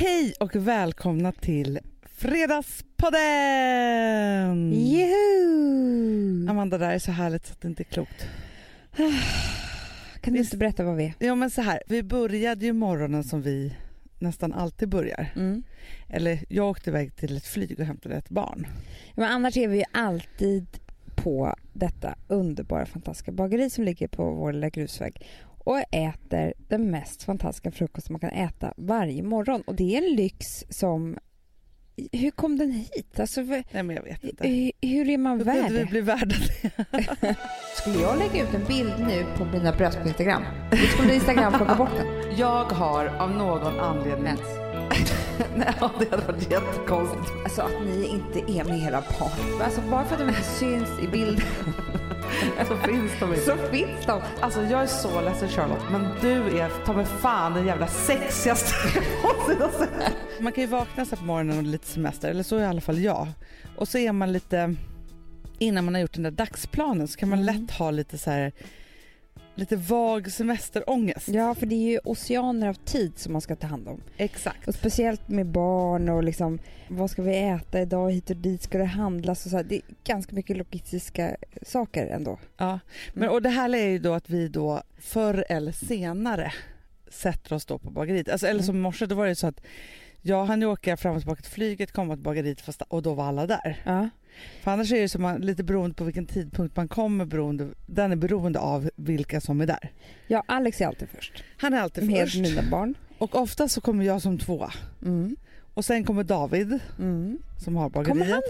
Hej och välkomna till Fredagspodden! Juhu! Amanda, det här är så härligt så att det inte är klokt. Kan du inte berätta vad vi är? Ja men så här, vi började ju morgonen som vi nästan alltid börjar. Mm. Eller jag åkte iväg till ett flyg och hämtade ett barn. Men annars är vi ju alltid på detta underbara fantastiska bageri som ligger på vår lilla grusväg och äter den mest fantastiska frukost man kan äta varje morgon. Och det är en lyx som... Hur kom den hit? Alltså, Nej men jag vet inte. hur, hur är man Hur värd vi det? bli värda det? Skulle jag lägga ut en bild nu på mina bröst på Instagram, då skulle Instagram plocka bort den. Jag har av någon anledning... Mens. Nej, det hade varit jättekonstigt. Alltså att ni inte är med era barn. Alltså bara för att de inte syns i bilden Så finns de inte. så finns de. Alltså jag är så ledsen Charlotte, men du är ta mig fan den jävla sexigaste. Man kan ju vakna så på morgonen och lite semester, eller så är i alla fall jag. Och så är man lite, innan man har gjort den där dagsplanen så kan man Mm. lätt ha lite så här lite vag semesterångest. Ja, för det är ju oceaner av tid som man ska ta hand om. Exakt. Och speciellt med barn och liksom, vad ska vi äta idag, hit och dit ska det handlas och så här. Det är ganska mycket logistiska saker ändå. Ja. Men, och det här är ju då att vi då förr eller senare sätter oss då på bageriet. Alltså, eller Mm. som i morse, då var det så att jag hann ju åka fram och tillbaka till flyget, komma till bageriet fast, och då var alla där. Ja. För annars är det som man, lite beroende på vilken tidpunkt man kommer, beroende, den är beroende av vilka som är där. ja, Alex är alltid först. Han är alltid Med först mina barn. och ofta så kommer jag som tvåa. Mm. Och sen kommer David Mm. som har Kommer bageriet. han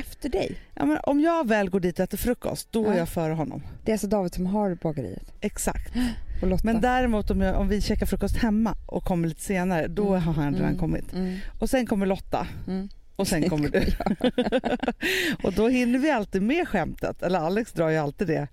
efter dig? Ja, men om jag väl går dit och äter frukost, då är Ja. jag före honom. Det är alltså David som har bageriet. Exakt. Och Lotta. Men däremot om, jag, om vi käkar frukost hemma och kommer lite senare, då Mm. har han redan Mm. kommit. Mm. Och sen kommer Lotta och sen kommer du. och då hinner vi alltid med skämtet, eller Alex drar ju alltid det,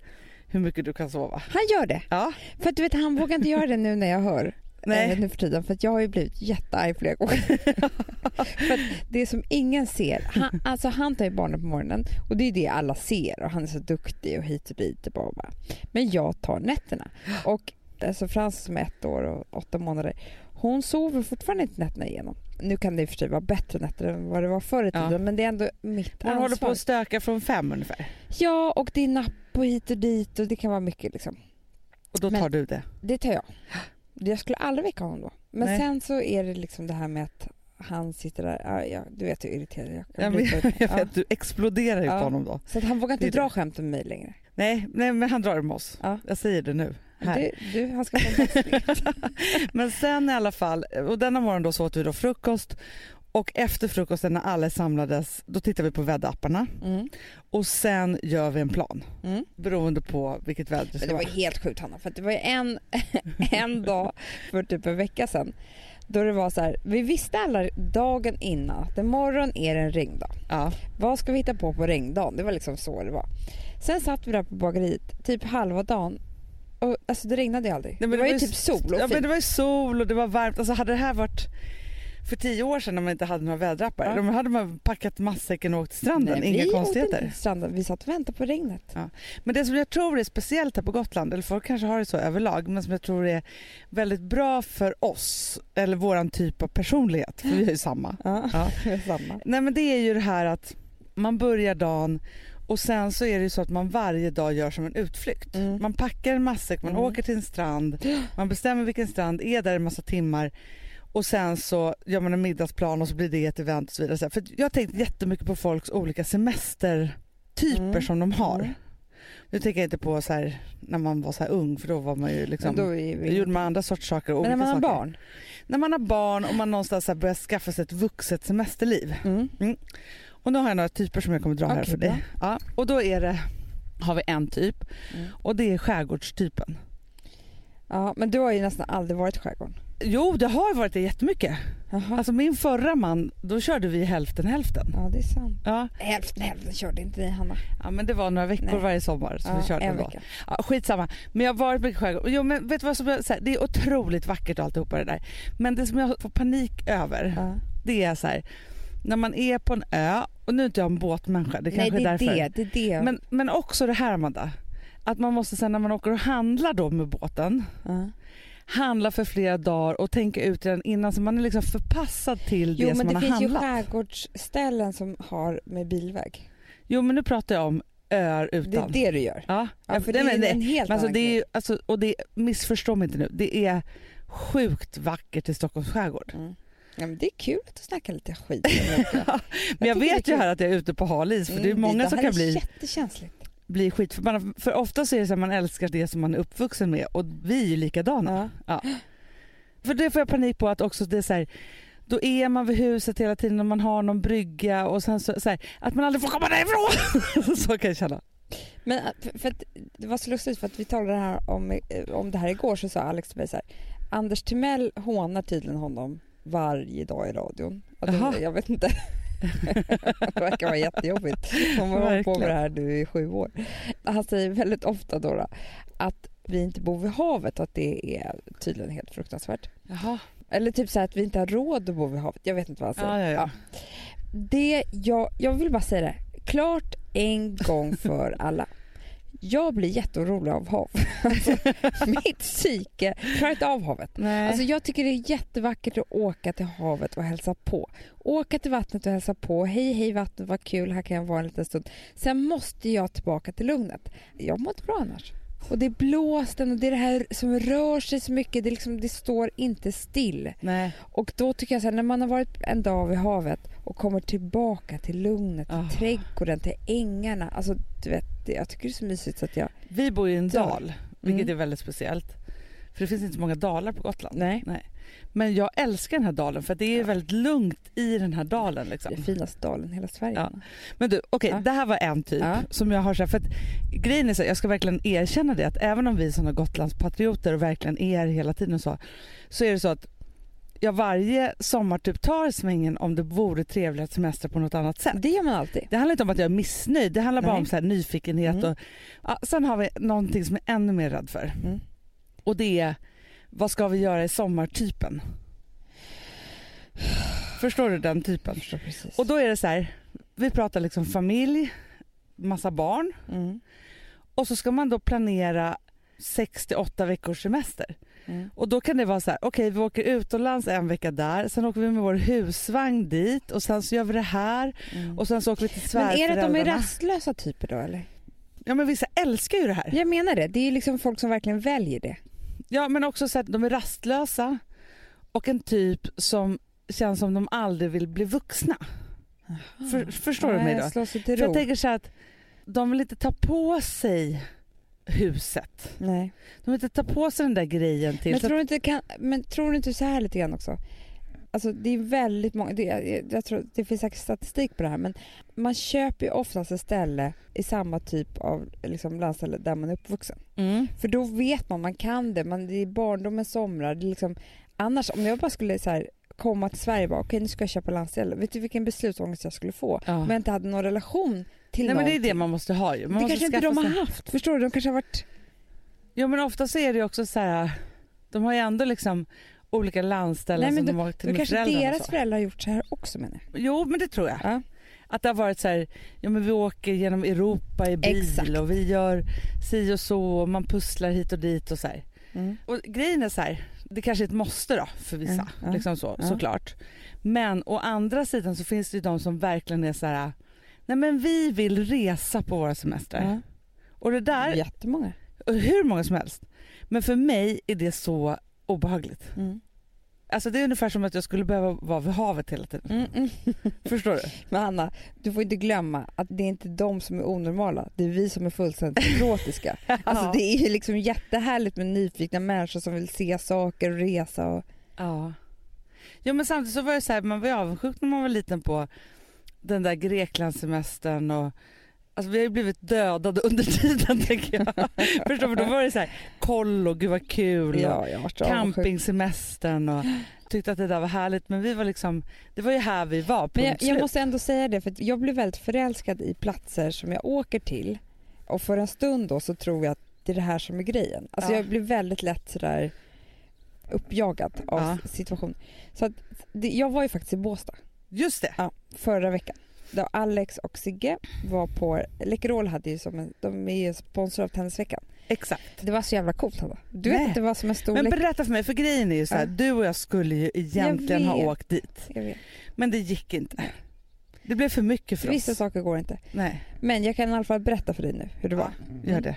hur mycket du kan sova. Han gör det. Ja, För att du vet, han vågar inte göra det nu när jag hör. Nej. Nu för tiden. För jag har ju blivit jättearg flera gånger. för det som ingen ser. Han, alltså han tar ju barnen på morgonen och det är det alla ser och han är så duktig och hit och dit och bara, bara. Men jag tar nätterna. Och alltså Frans som är ett år och åtta månader. Hon sover fortfarande inte nätterna igenom. Nu kan det i och för sig vara bättre nätter än vad det var förr i Ja. tiden men det är ändå mitt ansvar. håller på att stöka från fem ungefär. Ja och det är napp och hit och dit och det kan vara mycket liksom. Och då Men- tar du det. Det tar jag. Jag skulle aldrig väcka honom då. Men Nej. sen så är det liksom det här med att han sitter där, ja, ja, du vet hur irriterad jag kan Ja, bli. men, på- jag ja. vet, du exploderar ju Ja. på honom då. Så att han vågar Det inte dra det. skämt med mig längre. Nej, nej men han drar med oss. Ja. Jag säger det nu. Du, du, han ska få en. Men sen i alla fall, och denna morgon då så åt vi då frukost och efter frukosten när alla samlades då tittar vi på väderapparna mm. och sen gör vi en plan Mm. beroende på vilket väder det ska det var vara. helt sjukt Hanna, för det var en, en dag för typ en vecka sedan då det var så här, vi visste alla dagen innan att imorgon är det en regndag. Ja. Vad ska vi hitta på på regndagen? Det var liksom så det var. Sen satt vi där på bageriet typ halva dagen och alltså det regnade ju aldrig. Nej, men det var ju typ sol och Ja men fint. det var ju sol och det var varmt. Alltså hade det här varit för tio år sedan när man inte hade några väderappar, Ja. då hade man packat matsäcken och åkt till stranden. Nej, Inga åkte konstigheter. inte till stranden. Vi satt och väntade på regnet. Men det som jag tror är speciellt här på Gotland, eller folk kanske har det så överlag, men som jag tror är väldigt bra för oss, eller våran typ av personlighet, för vi är ju samma. Ja, Ja. är samma. Nej men det är ju det här att man börjar dagen och sen så är det ju så att man varje dag gör som en utflykt. Mm. Man packar en matsäck, man Mm. åker till en strand, man bestämmer vilken strand, är där en massa timmar och sen så gör man en middagsplan och så blir det ett event och så vidare. För jag har tänkt jättemycket på folks olika semestertyper Mm. som de har. Mm. Nu tänker jag inte på så här, när man var så här ung för då var man ju liksom, då gjorde man andra sorts saker. Men när man har saker. barn. När man har barn och man någonstans här börjar skaffa sig ett vuxet semesterliv. Mm. Och nu har jag några typer som jag kommer dra här Okej, för dig. Ja, och då är det, har vi en typ Mm. och det är skärgårdstypen. Ja, men du har ju nästan aldrig varit i skärgården. Jo, det har varit det jättemycket. Jaha. Alltså min förra man, då körde vi hälften hälften. Ja, det är sant. Ja, Hälften, hälften körde inte ni Hanna. ja men det var några veckor Nej. varje sommar som ja, vi körde en då. vecka. Ja, skitsamma. Men jag har varit mycket i skärgården. Jo, men vet du vad som jag, så här, det är otroligt vackert och alltihopa det där. Men det som jag får panik över, Ja. det är så här, när man är på en ö, och nu är inte jag en båtmänniska, det Nej, kanske det är är därför. det. det, är det. Men, men också det här Amanda, att man måste sen när man åker och handlar då med båten, ja. Handla för flera dagar och tänka ut redan innan så man är liksom förpassad till Jo det som men man det har finns ju handlat. skärgårdsställen som har med bilväg. Jo men nu pratar jag om öar Det är utan. det du gör. Ja, Ja, för det är men det- en helt men alltså, det är ju, alltså, och det, missförstå mig inte nu, det är sjukt vackert i Stockholms skärgård. Mm. Ja, men det är kul att snacka lite skit. olika. men jag det är vet ju här att jag är ute på hal is för det är Mm, många det som här kan är bli, jättekänsligt. Bli skitförbannade. För ofta så är det så att man älskar det som man är uppvuxen med och vi är ju likadana. Ja. För det får jag panik på att också det är så här, då är man vid huset hela tiden och man har någon brygga och sen så, så här, att man aldrig får komma därifrån. så kan jag känna. Men att- för att det var så lustigt för att vi talade här om, eh, om det här igår så sa Alex till mig så här, Anders Timell hånar tydligen honom varje dag i radion. Och det, jag vet inte. Det verkar vara jättejobbigt. Man har hållit på med det här nu i sju år. Han säger väldigt ofta då, att vi inte bor vid havet att det är tydligen helt fruktansvärt. Jaha. Eller typ så att vi inte har råd att bo vid havet. Jag vet inte vad han säger. Ja, ja, ja. Det, jag, jag vill bara säga det, klart en gång för alla. Jag blir jätteorolig av hav. Alltså, mitt psyke klarar inte av havet. Nej. Alltså, jag tycker det är jättevackert att åka till havet och hälsa på. Åka till vattnet och hälsa på. Hej, hej vattnet, vad kul, här kan jag vara en liten stund. Sen måste jag tillbaka till lugnet. Jag mår inte bra annars. Och det är blåsten och det är det här som rör sig så mycket. Det, liksom, det står inte still. Nej. Och då tycker jag så här, när man har varit en dag vid havet och kommer tillbaka till lugnet, till Ah. trädgården, till ängarna. Alltså du vet, jag tycker det är så mysigt så att jag... Vi bor i en Dal. dal, vilket Mm. är väldigt speciellt. För det finns inte så många dalar på Gotland. Nej. Men jag älskar den här dalen för det är väldigt lugnt i den här dalen. Liksom. Det är finaste dalen i hela Sverige. Ja. Men du, okej Ja. det här var en typ Ja. som jag har så här, för att grejen är så här, jag ska verkligen erkänna det att även om vi är sådana Gotlandspatrioter och verkligen är hela tiden och så, så är det så att jag varje sommar typ tar svängen om det vore trevligt att semestra på något annat sätt. Det gör man alltid. Det handlar inte om att jag är missnöjd, det handlar bara Nej. om så här nyfikenhet. Mm. Och, ja, sen har vi någonting som jag är ännu mer rädd för Mm. och det är vad ska vi göra i sommartypen? Förstår du den typen? Och då är det så här, vi pratar liksom familj, massa barn Mm. och så ska man då planera 6-8 veckors semester. Mm. Och då kan det vara så här, okej vi åker utomlands en vecka där, sen åker vi med vår husvagn dit och sen så gör vi det här Mm. och sen så åker vi till Men svärföräldrarna. är det att de är rastlösa typer då eller? Ja men vissa älskar ju det här. Jag menar det, det är ju liksom folk som verkligen väljer det. Ja men också så att de är rastlösa och en typ som känns som de aldrig vill bli vuxna. För, förstår du mig då? Till För jag tänker så att de vill inte ta på sig huset. Nej. De vill inte ta på sig den där grejen till. Men tror, du inte kan, men tror du inte så här lite grann också? Alltså det är väldigt många, det, jag, jag tror, det finns säkert statistik på det här men man köper ju oftast ett ställe i samma typ av liksom, landställe där man är uppvuxen. mm. För då vet man, man kan det, man, det är barndomens somrar. Det är liksom, annars om jag bara skulle så här, komma till Sverige och bara okej nu ska jag köpa landställe. Vet du vilken beslutsångest jag skulle få? ja. Om jag inte hade någon relation till Nej men det är det man måste ha ju. Man det kanske inte de har sig- haft, förstår du? De kanske har varit... Ja men ofta så är det också så här. De har ju ändå liksom olika landställen Nej, men som de har till Då med kanske föräldrarna deras föräldrar har gjort så här också menar jag. Jo men det tror jag. Ja. Att det har varit så här, ja men vi åker genom Europa i bil Exakt. och vi gör si och så och man pusslar hit och dit och så här. Mm. Och grejen är så här, det kanske är ett måste då för vissa, Ja, ja, liksom så, såklart. Men å andra sidan så finns det ju de som verkligen är så här, nej men vi vill resa på våra semestrar. Och det där, Jättemånga. hur många som helst. Men för mig är det så obehagligt. Mm. Alltså det är ungefär som att jag skulle behöva vara vid havet hela tiden. Mm, mm. Förstår du? Men Anna, du får inte glömma att det är inte de som är onormala, det är vi som är fullständigt neurotiska. Alltså det är ju liksom jättehärligt med nyfikna människor som vill se saker och resa och... Ja. Jo men samtidigt så var det så här, man var ju avundsjuk när man var liten på den där Greklandssemestern och Alltså vi har ju blivit dödade under tiden tänker jag. Förstår du? Då var det så här kollo, gud vad kul och Ja, campingsemestern och tyckte att det där var härligt men vi var liksom, det var ju här vi var, punkt Men jag, jag måste ändå säga det, för jag blir väldigt förälskad i platser som jag åker till och för en stund då så tror jag att det är det här som är grejen. Alltså Ja. jag blir väldigt lätt sådär uppjagad av Ja. situation. Så att det, jag var ju faktiskt i Båstad Just det. ja, förra veckan. Då Alex och Sigge var på, Läkerol hade ju som en, de är ju sponsor av Tennisveckan. Exakt. Det var så jävla coolt Hanna. Du vet Nej. att det var som en stor Men berätta för mig, för grejen är ju så här, Ja. du och jag skulle ju egentligen ha vet. åkt dit. Vet. Men det gick inte. Det blev för mycket för Vissa oss. saker går inte. Nej, Men jag kan i alla fall berätta för dig nu hur det var. gör det.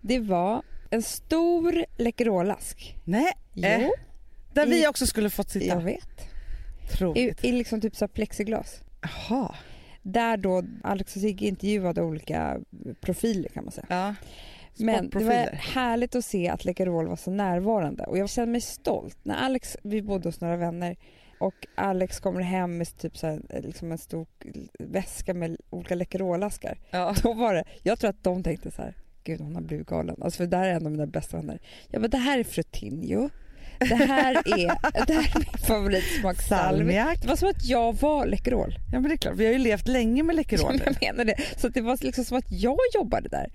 Det var en stor Läkerolask. Nej, Jo, Eh, där vi i- också skulle fått sitta. jag vet. I, Tråkigt. I liksom typ så plexiglas. Jaha. Där då Alex och Sigge intervjuade olika profiler kan man säga. Ja. Men det var härligt att se att Läkerol var så närvarande och jag kände mig stolt. När Alex, vi bodde hos några vänner och Alex kommer hem med typ så här, liksom en stor väska med olika Läkerolaskar. Ja. Då var det, jag tror att de tänkte så här, gud hon har blivit galen. Alltså för det här är en av mina bästa vänner. Jag bara, det här är Frutinho. Det här är, det här är min favoritsmaksalvi. Salmiak. Det var som att jag var Läkerol. Ja men det är klart, vi har ju levt länge med Läkerol. Jag menar det. Så det var liksom som att jag jobbade där.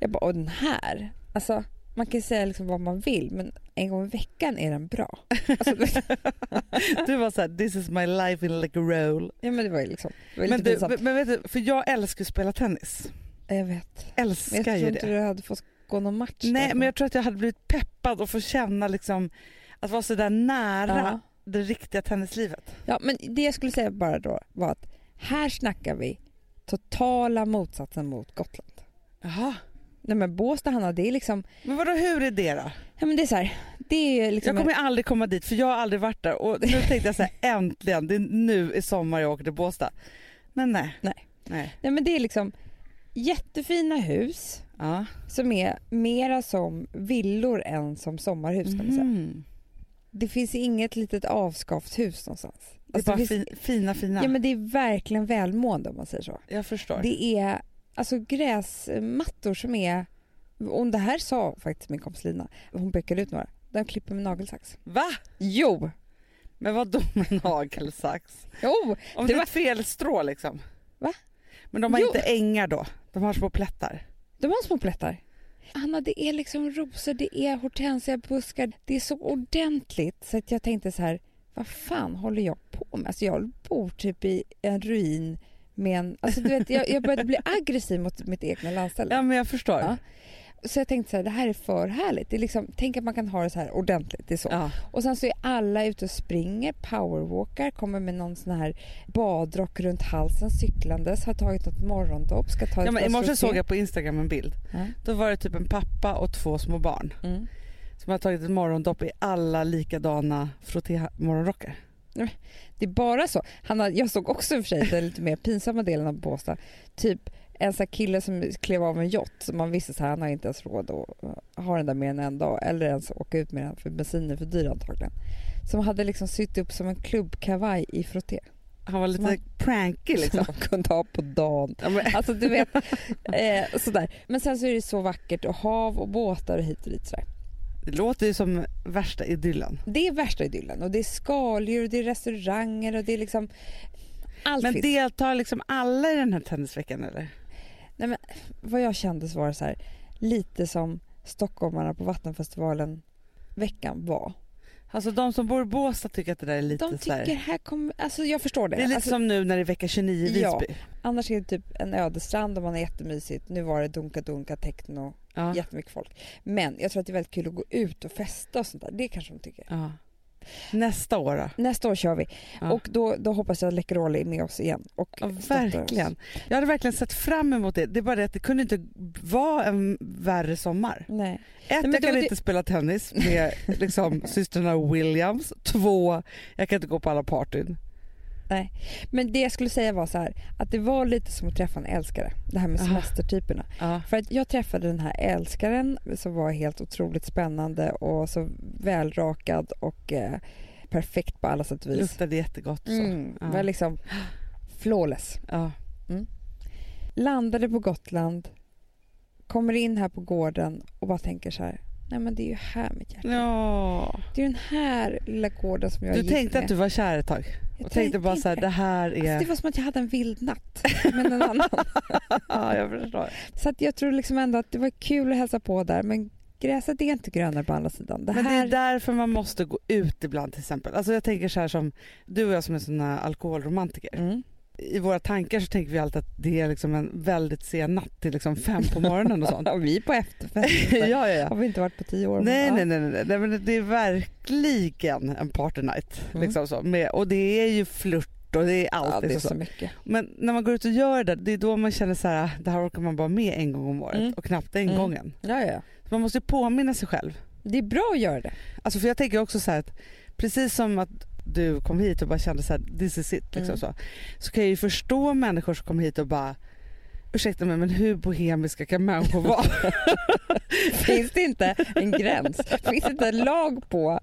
Jag bara, och den här, alltså man kan säga liksom vad man vill men en gång i veckan är den bra. Alltså, Du var såhär, this is my life in Läkerol. ja men det var ju liksom, var Men, du, men vet du, för jag älskar att spela tennis. Jag vet. Älskar Men jag ju tror det. inte du hade fått gå någon match Nej där. men jag tror att jag hade blivit peppad och få känna liksom att vara så där nära ja. det riktiga tennislivet. ja men det jag skulle säga bara då var att här snackar vi totala motsatsen mot Gotland. Jaha. Nej men Båstad Hanna det är liksom, Men vadå hur är det då? ja men det är så här, det är liksom Jag kommer ju aldrig komma dit för jag har aldrig varit där och nu tänkte jag så här, äntligen, det är nu i sommar jag åker till Båstad. Men nej. Nej. nej. nej men det är liksom jättefina hus Ja. som är mera som villor än som sommarhus kan man säga. Mhm. Det finns inget litet avskavt hus någonstans. Det är Alltså, bara det finns, fi, fina fina. ja, men det är verkligen välmående om man säger så. jag förstår. Det är alltså gräsmattor som är, och det här sa faktiskt min kompis Lina, hon pekade ut några, de klipper med nagelsax. Va? Jo! Men vadå med nagelsax? Jo! Om Det det, var- fel strå liksom? Va? Men de har Jo. inte ängar då? De har små plättar? De har små plättar. Anna, det är liksom rosor, det är hortensiabuskar. Det är så ordentligt så att jag tänkte så här, vad fan håller jag på med? Alltså jag bor typ i en ruin med en... Alltså du vet, jag, jag började bli aggressiv mot mitt egna landställe. Ja men jag förstår. Ja. Så jag tänkte så här, det här är för härligt. Det är liksom, tänk att man kan ha det så här ordentligt. Det är så. Ja. Och sen så är alla ute och springer, powerwalkar, kommer med någon sån här badrock runt halsen cyklandes, har tagit något morgondopp, ska ta ett Ja, men I morse såg jag på Instagram en bild. Ja. Då var det typ en pappa och två små barn Mm. som har tagit ett morgondopp i alla likadana frotté-morgonrockar. Det är bara så. Han har, jag såg också i och för sig den lite mer pinsamma delen av Båstad. Typ en sån kille som klev av en yacht som man visste här, han har inte ens råd att ha den där mer än en dag eller ens åka ut med den för bensin är för dyr antagligen. Som hade liksom sytt upp som en klubbkavaj i frotté. Han var lite Man- pranky Som liksom. man kunde ha på dagen. Ja, men, Alltså du vet, eh, sådär. Men sen så är det så vackert och hav och båtar och hit och dit sådär. det låter ju som värsta idyllen. Det är värsta idyllen och det är skaldjur och det är restauranger och det är liksom allt Men finns. deltar liksom alla i den här tennisveckan eller? Vad jag kände så var det så här, lite som stockholmarna på Vattenfestivalen veckan var. Alltså de som bor i Båstad tycker att det där är lite De så här, tycker här kommer, alltså jag förstår det. Det är lite alltså, som nu när det är vecka 29 i Ja. Visby. Annars är det typ en ödestrand och man är jättemysigt. Nu var det dunka dunka techno, Ja. jättemycket folk. Men jag tror att det är väldigt kul att gå ut och festa och sånt där. Det kanske de tycker. Ja. Nästa år då? Nästa år kör vi Ja. och då, då hoppas jag att Läkerol är med oss igen. Och Ja, verkligen. Jag hade verkligen sett fram emot det. Det är bara det att det kunde inte vara en värre sommar. Nej. Ett, men jag kan det- inte spela tennis med liksom, systrarna Williams. Två, jag kan inte gå på alla partyn. Men det jag skulle säga var så här, att det var lite som att träffa en älskare. Det här med Ah. semestertyperna. Ja. För att jag träffade den här älskaren som var helt otroligt spännande och så välrakad och eh, perfekt på alla sätt och vis. Luktade jättegott. Så. Mm, Ja. var liksom flawless. Ja. Landade på Gotland, kommer in här på gården och bara tänker så här, nej men det är ju här mitt hjärta ja. Det är den här lilla gården som jag Du tänkte med. att du var kär ett tag? Jag Och tänkte bara så här, det här är... Alltså det var som att jag hade en vild natt med någon annan. ja, jag förstår. Så att jag tror liksom ändå att det var kul att hälsa på där men gräset är inte grönare på andra sidan. Det Men det här... är därför man måste gå ut ibland till exempel. Alltså jag tänker så här som du och jag som är såna alkoholromantiker. mm. I våra tankar så tänker vi alltid att det är liksom en väldigt sen natt till liksom fem på morgonen och sånt. Vi är på efterfest. ja, ja, ja. Har vi inte varit på tio år. Nej, nej, nej, nej, nej, men det är verkligen en party night. Mm. Liksom så. Med, och det är ju flört och det är allt. Ja, det är så så. mycket. Men när man går ut och gör det, det är då man känner så här, det här orkar man bara med en gång om året Mm. och knappt den Mm. gången. Ja, ja. Så man måste ju påminna sig själv. Det är bra att göra det. Alltså för jag tänker också så här att precis som att du kom hit och bara kände så här, this is it liksom Mm. så. Så kan jag ju förstå människor som kommer hit och bara ursäkta mig men hur bohemiska kan människor vara? Finns det inte en gräns? Finns det inte en lag på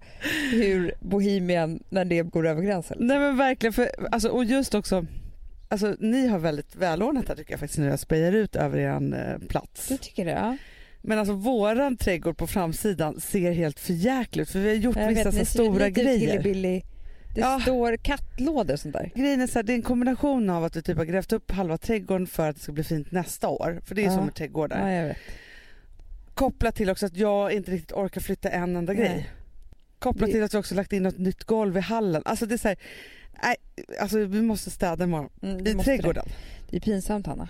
hur Bohemien, när det går över gränsen? Nej men verkligen, för, alltså, och just också Alltså ni har väldigt välordnat här tycker jag faktiskt när jag sprayar ut över er eh, plats. Du tycker det? Ja. Men alltså våran trädgård på framsidan ser helt förjäkligt ut för vi har gjort Jag vissa vet, så ni stora lite grejer. hillbilly. Det Ja. står kattlådor och sånt där. Grejen är så här, det är en kombination av att vi typ har grävt upp halva trädgården för att det ska bli fint nästa år. För det är Ja. som med trädgårdar. Ja, jag vet. Kopplat till också att jag inte riktigt orkar flytta en enda grej. Nej. Kopplat Det- till att vi också lagt in ett nytt golv i hallen. Alltså det är så här, nej, alltså vi måste städa imorgon. Mm, du I måste det. trädgården. Det är pinsamt Hanna.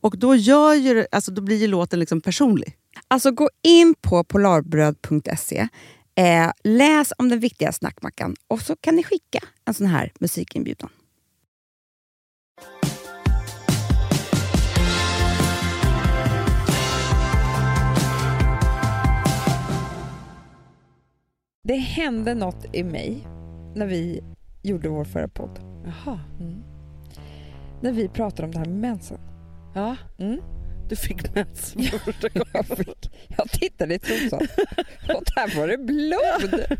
Och då, gör ju, det- alltså, då blir ju låten liksom personlig. Alltså gå in på polarbröd.se, eh, läs om den viktiga snackmackan och så kan ni skicka en sån här musikinbjudan. Det hände något i mig när vi gjorde vår förra podd. Jaha. När vi pratade om det här med mensen. Ja, Mm. du fick mens för första gången. Jag, fick, jag tittade i trosan och där var det blod.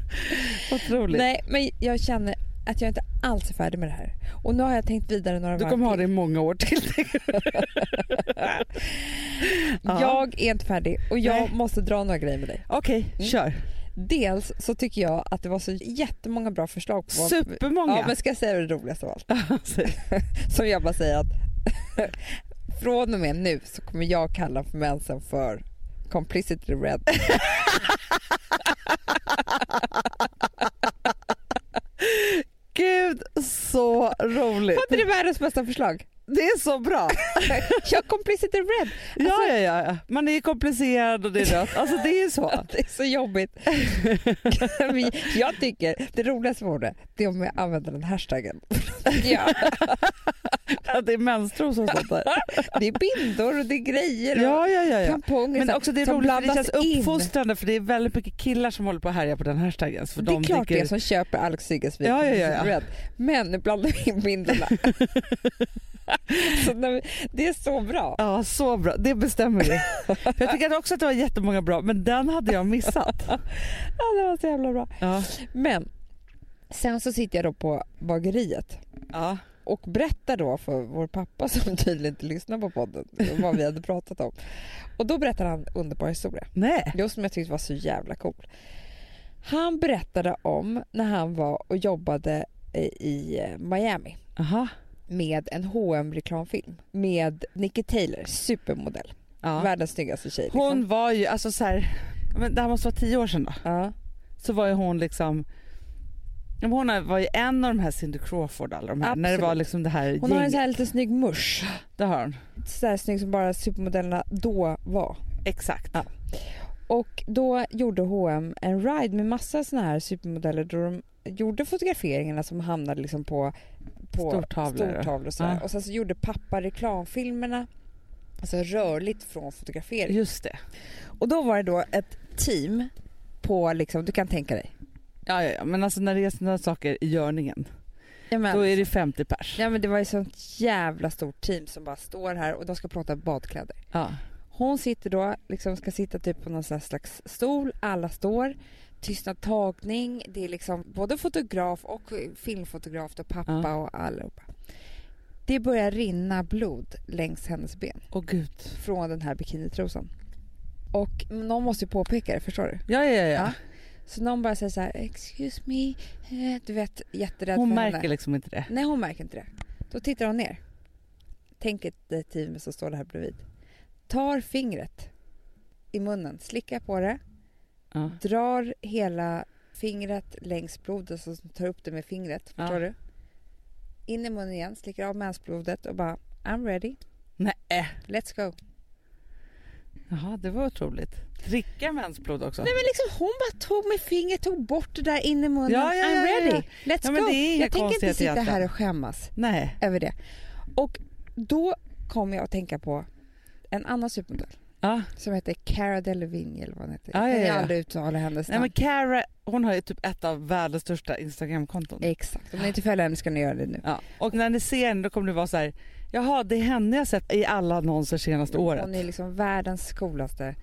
Otroligt. Nej, men jag känner att jag inte alls är färdig med det här. Och nu har jag tänkt vidare några Du kommer ha det i många år till. Ja. Jag är inte färdig och jag Nej. måste dra några grejer med dig. Okej, Mm. kör. Dels så tycker jag att det var så jättemånga bra förslag på. Supermånga. Ja, men ska jag säga det roligaste av allt? Som jag bara säger att från och med nu så kommer jag kalla för mensen för complicity red. Gud, så roligt. Var inte det världens bästa förslag? Det är så bra. Ja, complicity red. Ja, ja, ja, ja. Man är komplicerad och det är rött. Alltså det är så. Det är så jobbigt. Jag tycker det roligaste vore det är om jag använder den hashtaggen. Ja, det är menstros och sånt där. det är bindor och det är grejer och Ja, ja, ja. ja. tamponger Men så- också det är roligt för det känns in. uppfostrande för det är väldigt mycket killar som håller på att härja på den hashtaggen. För Det är de klart tycker... det som köper Alex Siggesvik Ja, ja, ja, ja. Men nu blandar vi in bindorna. det är så bra. Ja, så bra. Det bestämmer vi. Jag tycker också att det var jättemånga bra, men den hade jag missat. Ja, det var så jävla bra. Ja. Men sen så sitter jag då på bageriet Ja. och berättar då för vår pappa som tydligen inte lyssnar på podden vad vi hade pratat om. Och då berättar han en underbar historia. Nej. Just som jag tyckte var så jävla cool. Han berättade om när han var och jobbade i- i eh, Miami Aha. Med en hm reklamfilm med Nikki Taylor, supermodell. Ja. Världens snyggaste tjej. Liksom. Hon var ju, alltså så här, men det här måste vara tio år sedan då. Ja. Så var ju hon liksom hon var ju en av de här Cindy Crawford alla de här. När det var liksom det här Hon har en gänget. så här lite snygg musch. Det har hon. Så här snygg som bara supermodellerna då var. Exakt. Ja. Och då gjorde H&M en ride med massa såna här supermodeller då de gjorde fotograferingarna som hamnade liksom på, på Stortavlor. stortavlor och, sådär. Ja. och sen så gjorde pappa reklamfilmerna alltså rörligt från fotografering. Just det. Och då var det då ett team på liksom, du kan tänka dig. Ja, ja, ja. men alltså när det är sådana saker i görningen, Ja, men, då är det 50 pers. ja men det var ju sånt jävla stort team som bara står här och de ska prata badkläder. Ja. Hon sitter då, liksom ska sitta typ på någon slags stol, alla står, tystnad tagning, det är liksom både fotograf och filmfotograf och pappa Ja. och allihopa. Det börjar rinna blod längs hennes ben Åh gud. från den här bikinitrosan. Och någon måste ju påpeka det, förstår du? Ja, ja, ja. Ja. Så någon bara säger så här, excuse me, eh, du vet jätterädd Hon för märker henne. liksom inte det. Nej hon märker inte det. Då tittar hon ner. Tänk ett det team som står där bredvid. Tar fingret i munnen, slickar på det, Ja. drar hela fingret längs blodet så tar upp det med fingret. Ja. Förstår du? In i munnen igen, slickar av mensblodet och bara I'm ready, Nej. let's go. Jaha, det var otroligt. Dricka mensblod också. Nej men liksom hon bara tog med fingret, tog bort det där in i munnen. Ja, ja, I'm ready, let's go. Jag tänker inte sitta egentligen. här och skämmas. Nej. över det. Och då kom jag att tänka på en annan supermodell Ja. som heter Cara Delevingne eller vad hon heter. Ja, jag ja, kan ja. aldrig uttala hennes Nej namn. men Cara, hon har ju typ ett av världens största Instagramkonton. Exakt, om ni inte följer henne ska ni göra det nu. Ja. Och när ni ser henne då kommer det vara så här Jaha, det är henne jag sett i alla annonser senaste året. Hon är liksom världens coolaste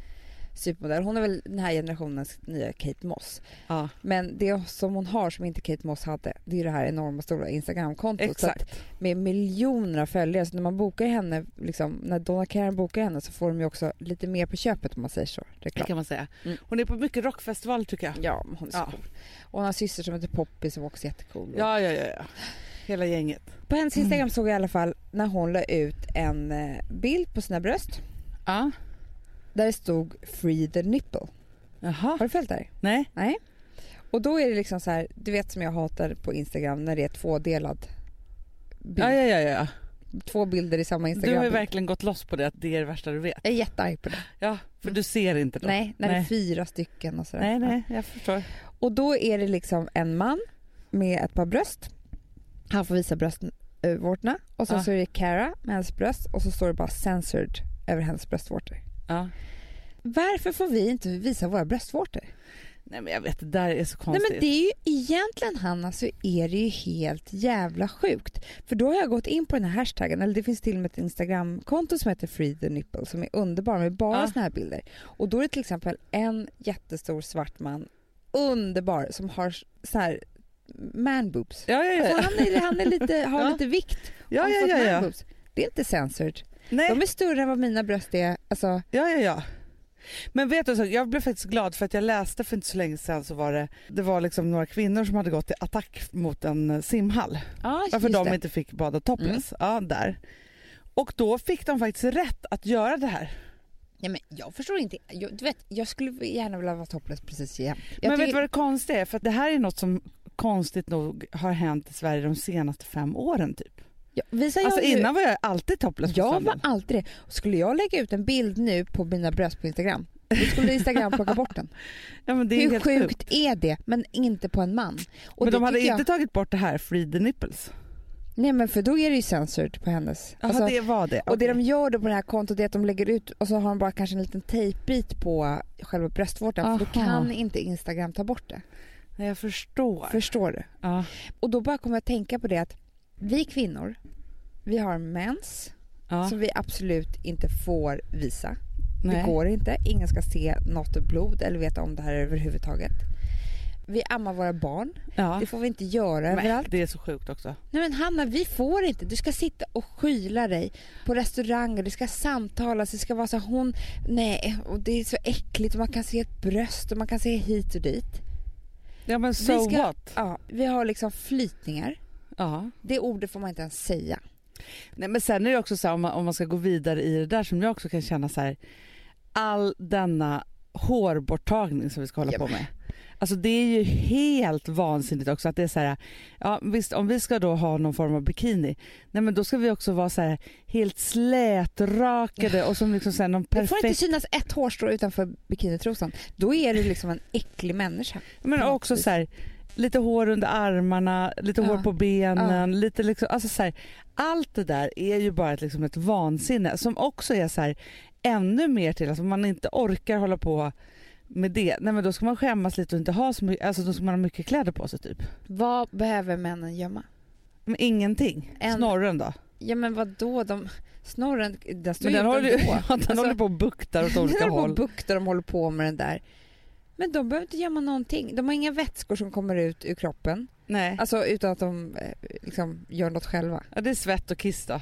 supermodell. Hon är väl den här generationens nya Kate Moss. Ja, Men det som hon har som inte Kate Moss hade, det är det här enorma stora Instagramkontot. Exakt. med miljoner av följare. Så när man bokar henne, liksom, när Donna Karan bokar henne så får de ju också lite mer på köpet om man säger så. Det Reklam. kan man säga. Mm. Hon är på mycket rockfestival tycker jag. Ja, hon är så Ja. cool. Och hon har en syster som heter Poppy som också är jättecool. Ja, ja, ja. ja. Hela gänget. På hennes Instagram såg jag i alla fall när hon la ut en eh, bild på sina bröst Ja. Där det stod “Free the nipple”. Jaha. Har du följt det här? Nej. Nej. Och då är det liksom så här, du vet som jag hatar på Instagram när det är tvådelad bild. Ja, ja, ja, ja. Två bilder i samma Du Instagram. har ju verkligen gått loss på det att det är det värsta du vet. Jag är jättearg på det. Ja, för du ser inte då. Nej, när det är Nej. fyra stycken och sådär. Nej, nej, jag förstår. Och då är det liksom en man med ett par bröst. Han får visa bröstvårtorna. Och så, Ja. så är det Cara med hennes bröst och så står det bara censored över hennes bröstvårtor. Ja. Varför får vi inte visa våra bröstvårtor? Nej, men jag vet, det där är så Nej konstigt. men det är ju egentligen Hanna så är det ju helt jävla sjukt. För då har jag gått in på den här hashtaggen, eller det finns till och med ett Instagramkonto som heter Free the nipple som är underbar med bara Ja. såna här bilder. Och då är det till exempel en jättestor svart man, underbar, som har så här man boobs. Ja, ja, ja. Alltså han är, han är lite, har Ja. lite vikt. ja, ja, ja, ja. boobs. Det är inte censored. Nej. De är större än vad mina bröst är. Alltså, Ja, ja, ja. Men vet du, så, jag blev faktiskt glad för att jag läste för inte så länge sedan så var det, det var liksom några kvinnor som hade gått till attack mot en eh, simhall. ja, Varför de det. Mm. inte fick bada topless. Ja, där. Och då fick de faktiskt rätt att göra det här. Ja, men jag förstår inte. Jag, du vet, jag skulle gärna vilja vara topless precis igen. Jag Men vet du vad det konstiga är? För att det här är något som konstigt nog har hänt i Sverige de senaste fem åren typ. Ja, visar jag Alltså nu- innan var jag alltid topless på Jag var alltid det. Skulle jag lägga ut en bild nu på mina bröst på Instagram, då skulle Instagram plocka bort den. Ja, Hur sjukt är det? Men inte på en man. Och Men de hade inte tagit bort det här free the nipples. Nej men för då är det ju censored på hennes. Jaha Alltså, det var det. Och det de gör då på det här kontot är att de lägger ut och så har de bara kanske en liten tejpbit på själva bröstvårtan för då Aha. kan inte Instagram ta bort det. Jag förstår. Förstår du? Ja. Och då bara kommer jag att tänka på det att vi kvinnor, vi har mens Ja. som vi absolut inte får visa. Nej. Det går inte. Ingen ska se något blod eller veta om det här överhuvudtaget. Vi ammar våra barn. Ja. Det får vi inte göra Men överallt. det är så sjukt också. Nej men Hanna, vi får inte. Du ska sitta och skyla dig på restauranger. Det ska samtalas. Det ska vara så hon... Nej, och det är så äckligt. Och man kan se ett bröst och man kan se hit och dit. Ja men Vi so ska- what? Ja, vi har liksom flytningar. Ja. Det ordet får man inte ens säga. Nej, men sen är det också så här, om man, om man ska gå vidare i det där som jag också kan känna så här. All denna hårborttagning som vi ska hålla Ja, på med. Alltså det är ju helt vansinnigt också att det är så här, ja visst om vi ska då ha någon form av bikini, nej men då ska vi också vara så här helt slätrakade och som liksom så här någon Det får inte perfekt, synas ett hårstrå utanför bikinitrosan. Då är du liksom en äcklig människa. men också så här lite hår under armarna, lite Ja. hår på benen, lite liksom, alltså så här, allt det där är ju bara ett, liksom ett vansinne som också är så här ännu mer till, alltså om man inte orkar hålla på med det, nej men då ska man skämmas lite och inte ha så mycket, alltså då ska man ha mycket kläder på sig typ. Vad behöver männen gömma? Men ingenting. En- Snorren då? Ja men vad då? De, snorren, den står Men ju den ut håller, ändå. ja, den Alltså, håller på och buktar åt Den olika håller på håll. och buktar, de håller på med den där. Men de behöver inte gömma någonting. De har inga vätskor som kommer ut ur kroppen. Nej, Alltså utan att de eh, liksom gör något själva. ja, det är svett och kiss då.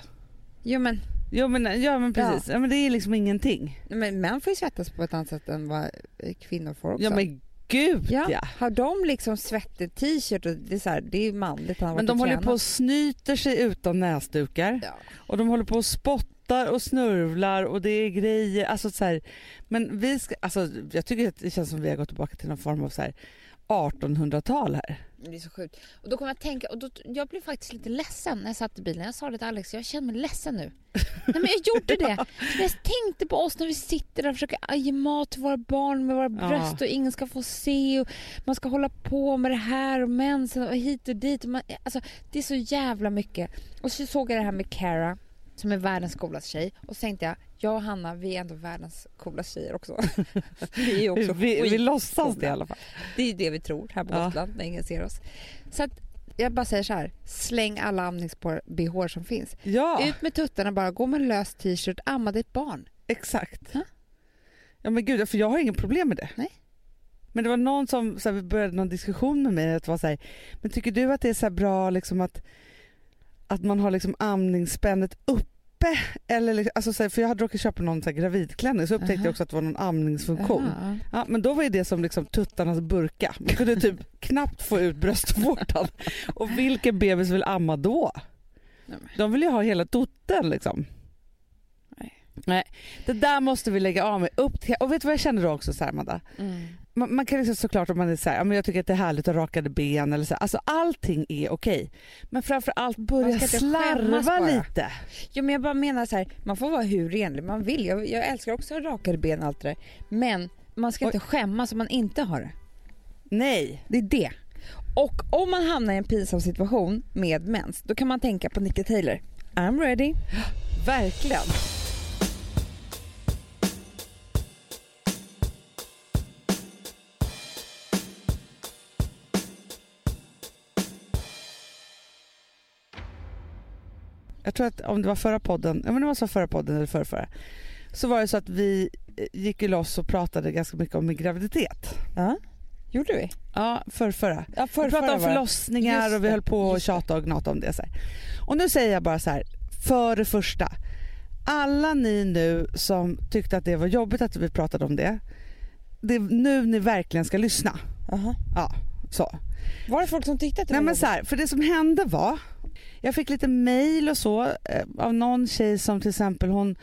Jo men, Jo men, ja, men precis, ja. men det är liksom ingenting. men män får ju svettas på ett annat sätt än vad eh, kvinnor får också. Ja men gud ja. Ja, Har de liksom svettig t-shirt och det är, så här, det är manligt. Han har Men varit de och håller tränat. på och snyter sig utan näsdukar Ja. och de håller på och spottar och snörvlar och det är grejer. Alltså så här, men vi ska, alltså, jag tycker att det känns som vi har gått tillbaka till någon form av så här 1800-tal här. Det är så sjukt. Och då kommer jag att tänka, och då, jag blev faktiskt lite ledsen när jag satt i bilen. Jag sa det till Alex, jag känner mig ledsen nu. Nej men jag gjorde det. Jag tänkte på oss när vi sitter där och försöker ge mat till våra barn med våra Ja. bröst och ingen ska få se och man ska hålla på med det här och mensen och hit och dit. Och man, alltså, det är så jävla mycket. Och så såg jag det här med Cara som är världens coolaste tjej och så tänkte jag, jag och Hanna vi är ändå världens coolaste tjejer också. vi är ju också vi, vi låtsas det i alla fall. det är det vi tror här på Ja. Gotland när ingen ser oss. Så att Jag bara säger så här, släng alla amnings-bh som finns. Ja, Ut med tuttarna bara, gå med lös t-shirt, amma ditt barn. exakt. Ja. Ja men gud, för jag har inget problem med det. Nej. Men det var någon som så här, började någon diskussion med mig att vara så här, men tycker du att det är så bra liksom att, att man har liksom amningsspännet uppe? Eller, liksom- alltså, så här, för jag hade råkat köpa någon så här, gravidklänning så upptäckte Aha. jag också att det var någon amningsfunktion. Jaha. Ja, men då var det som liksom tuttarnas burka. Man kunde typ knappt få ut bröstvårtan. Och vilken bebis vill amma då? De vill ju ha hela tutten liksom. Nej. Nej, det där måste vi lägga av med. Upp till, och vet du vad jag känner då också så här, Amanda? Mm. Man, man kan liksom såklart om man är så här, men jag tycker att det är härligt att rakade ben eller så alltså allting är okej. Men framför allt Man börja slarva lite. Jo, men jag bara menar så här, man får vara hur renlig man vill. Jag, jag älskar också rakade ben och allt det där. Men man ska inte skämmas om man inte har det. Nej. Det är det. Och om man hamnar i en pinsam situation med mens, då kan man tänka på Nicky Taylor. I'm ready. Verkligen. Jag tror att om det var förra podden, ja men det var så förra podden eller förra, förra så var det så att vi eh, gick ju loss och pratade ganska mycket om min graviditet. Ja, gjorde vi? Ja, för förra. Ja, Vi pratade om förlossningar Just och vi det, höll på det. tjata och gnata om det. Så här. Och nu säger jag bara så här, för det första. Alla ni nu som tyckte att det var jobbigt att vi pratade om det. Det är nu ni verkligen ska lyssna. Aha. Ja, så. Var det folk som tyckte att det Nej var men så här, för det som hände var, jag fick lite mail och så eh, av någon tjej som till exempel hon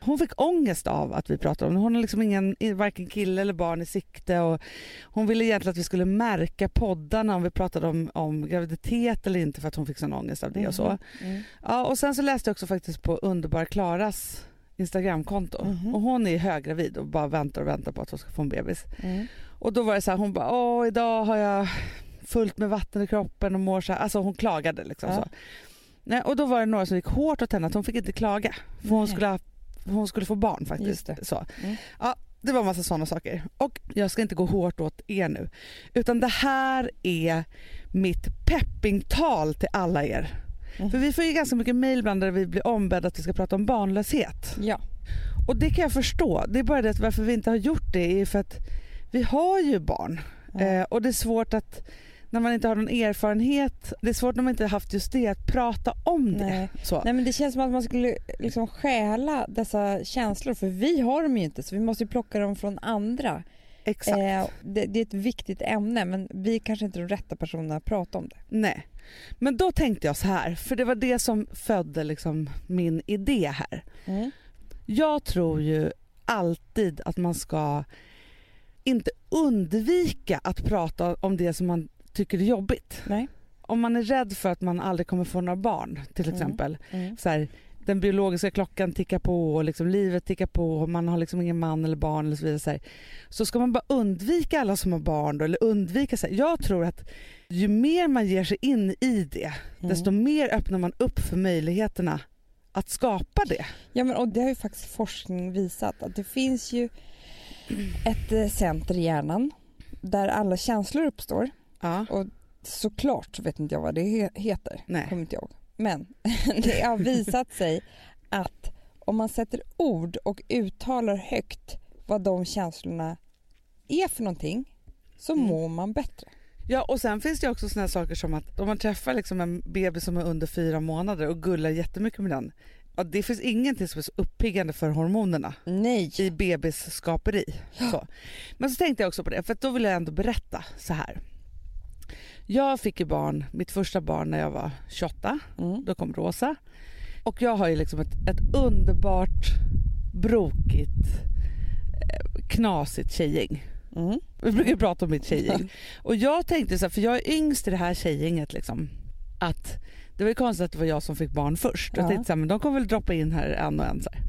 hon fick ångest av att vi pratade om det. Hon har liksom ingen, varken kille eller barn i sikte. Och hon ville egentligen att vi skulle märka poddarna om vi pratade om, om graviditet eller inte för att hon fick sån ångest av det och så. Mm. Ja, och sen så läste jag också faktiskt på Underbar Klaras Instagramkonto. Mhm. Och hon är höggravid och bara väntar och väntar på att hon ska få en bebis. Mm. Och då var det så här, hon bara, åh idag har jag fullt med vatten i kroppen och mår så här. Alltså hon klagade liksom Ja. så. Nej, och då var det några som gick hårt åt henne att hon fick inte klaga. För hon Nej. skulle, ha, hon skulle få barn faktiskt. det. Så. Mm. Ja, det var en massa sådana saker. Och jag ska inte gå hårt åt er nu. Utan det här är mitt peppingtal till alla er. Mm. För vi får ju ganska mycket mejl ibland där vi blir ombedda att vi ska prata om barnlöshet. Ja. Och det kan jag förstå. Det är bara det att varför vi inte har gjort det är för att vi har ju barn. Ja. Eh, och det är svårt att när man inte har någon erfarenhet, det är svårt när man inte har haft just det, att prata om det. Nej. Så. Nej men det känns som att man skulle liksom stjäla dessa känslor för vi har dem ju inte så vi måste ju plocka dem från andra. Exakt. Eh, det, det är ett viktigt ämne men vi är kanske inte de rätta personerna att prata om det. Nej. Men då tänkte jag så här, för det var det som födde liksom min idé här. Mm. Jag tror ju alltid att man ska inte undvika att prata om det som man tycker är jobbigt. Nej. Om man är rädd för att man aldrig kommer få några barn till Mm. exempel. Mm. Så här, den biologiska klockan tickar på och liksom livet tickar på och man har liksom ingen man eller barn eller så vidare. Så, här. så ska man bara undvika alla som har barn då, eller undvika så här. Jag tror att ju mer man ger sig in i det Mm. desto mer öppnar man upp för möjligheterna att skapa det. Ja men och det har ju faktiskt forskning visat att det finns ju ett eh, center i hjärnan där alla känslor uppstår. Ja. Såklart vet inte jag vad det he- heter, Nej. kommer inte ihåg. Men det har visat sig att om man sätter ord och uttalar högt vad de känslorna är för någonting så Mm. mår man bättre. Ja och sen finns det också såna saker som att om man träffar liksom en bebis som är under fyra månader och gullar jättemycket med den. Ja, det finns ingenting som är så uppiggande för hormonerna Nej. i bebisskaperi. Så. Men så tänkte jag också på det, för då vill jag ändå berätta så här. Jag fick ju barn, mitt första barn när jag var 28, Mm. då kom Rosa. Och jag har ju liksom ett, ett underbart, brokigt, eh, knasigt tjejgäng. Mm. Vi brukar prata om mitt tjejgäng. Och jag tänkte så här, för jag är yngst i det här tjejgänget liksom, att det var ju konstigt att det var jag som fick barn först. Ja. Jag tänkte så här, men de kommer väl droppa in här en och en. Så här.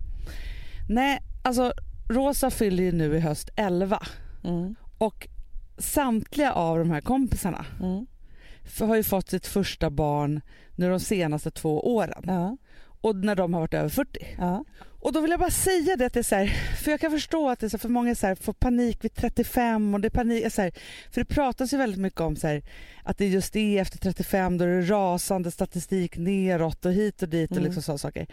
Nej, alltså Rosa fyller ju nu i höst 11 Mm. och samtliga av de här kompisarna Mm. har ju fått sitt första barn nu de senaste två åren. Ja. och när de har varit över 40. Ja. Och då vill jag bara säga det att det är så här, för jag kan förstå att det är så för många så här, får panik vid 35 och det är panik, så här, för det pratas ju väldigt mycket om så här, att det just är efter 35 då är det rasande statistik neråt och hit och dit och Mm. liksom sådana saker.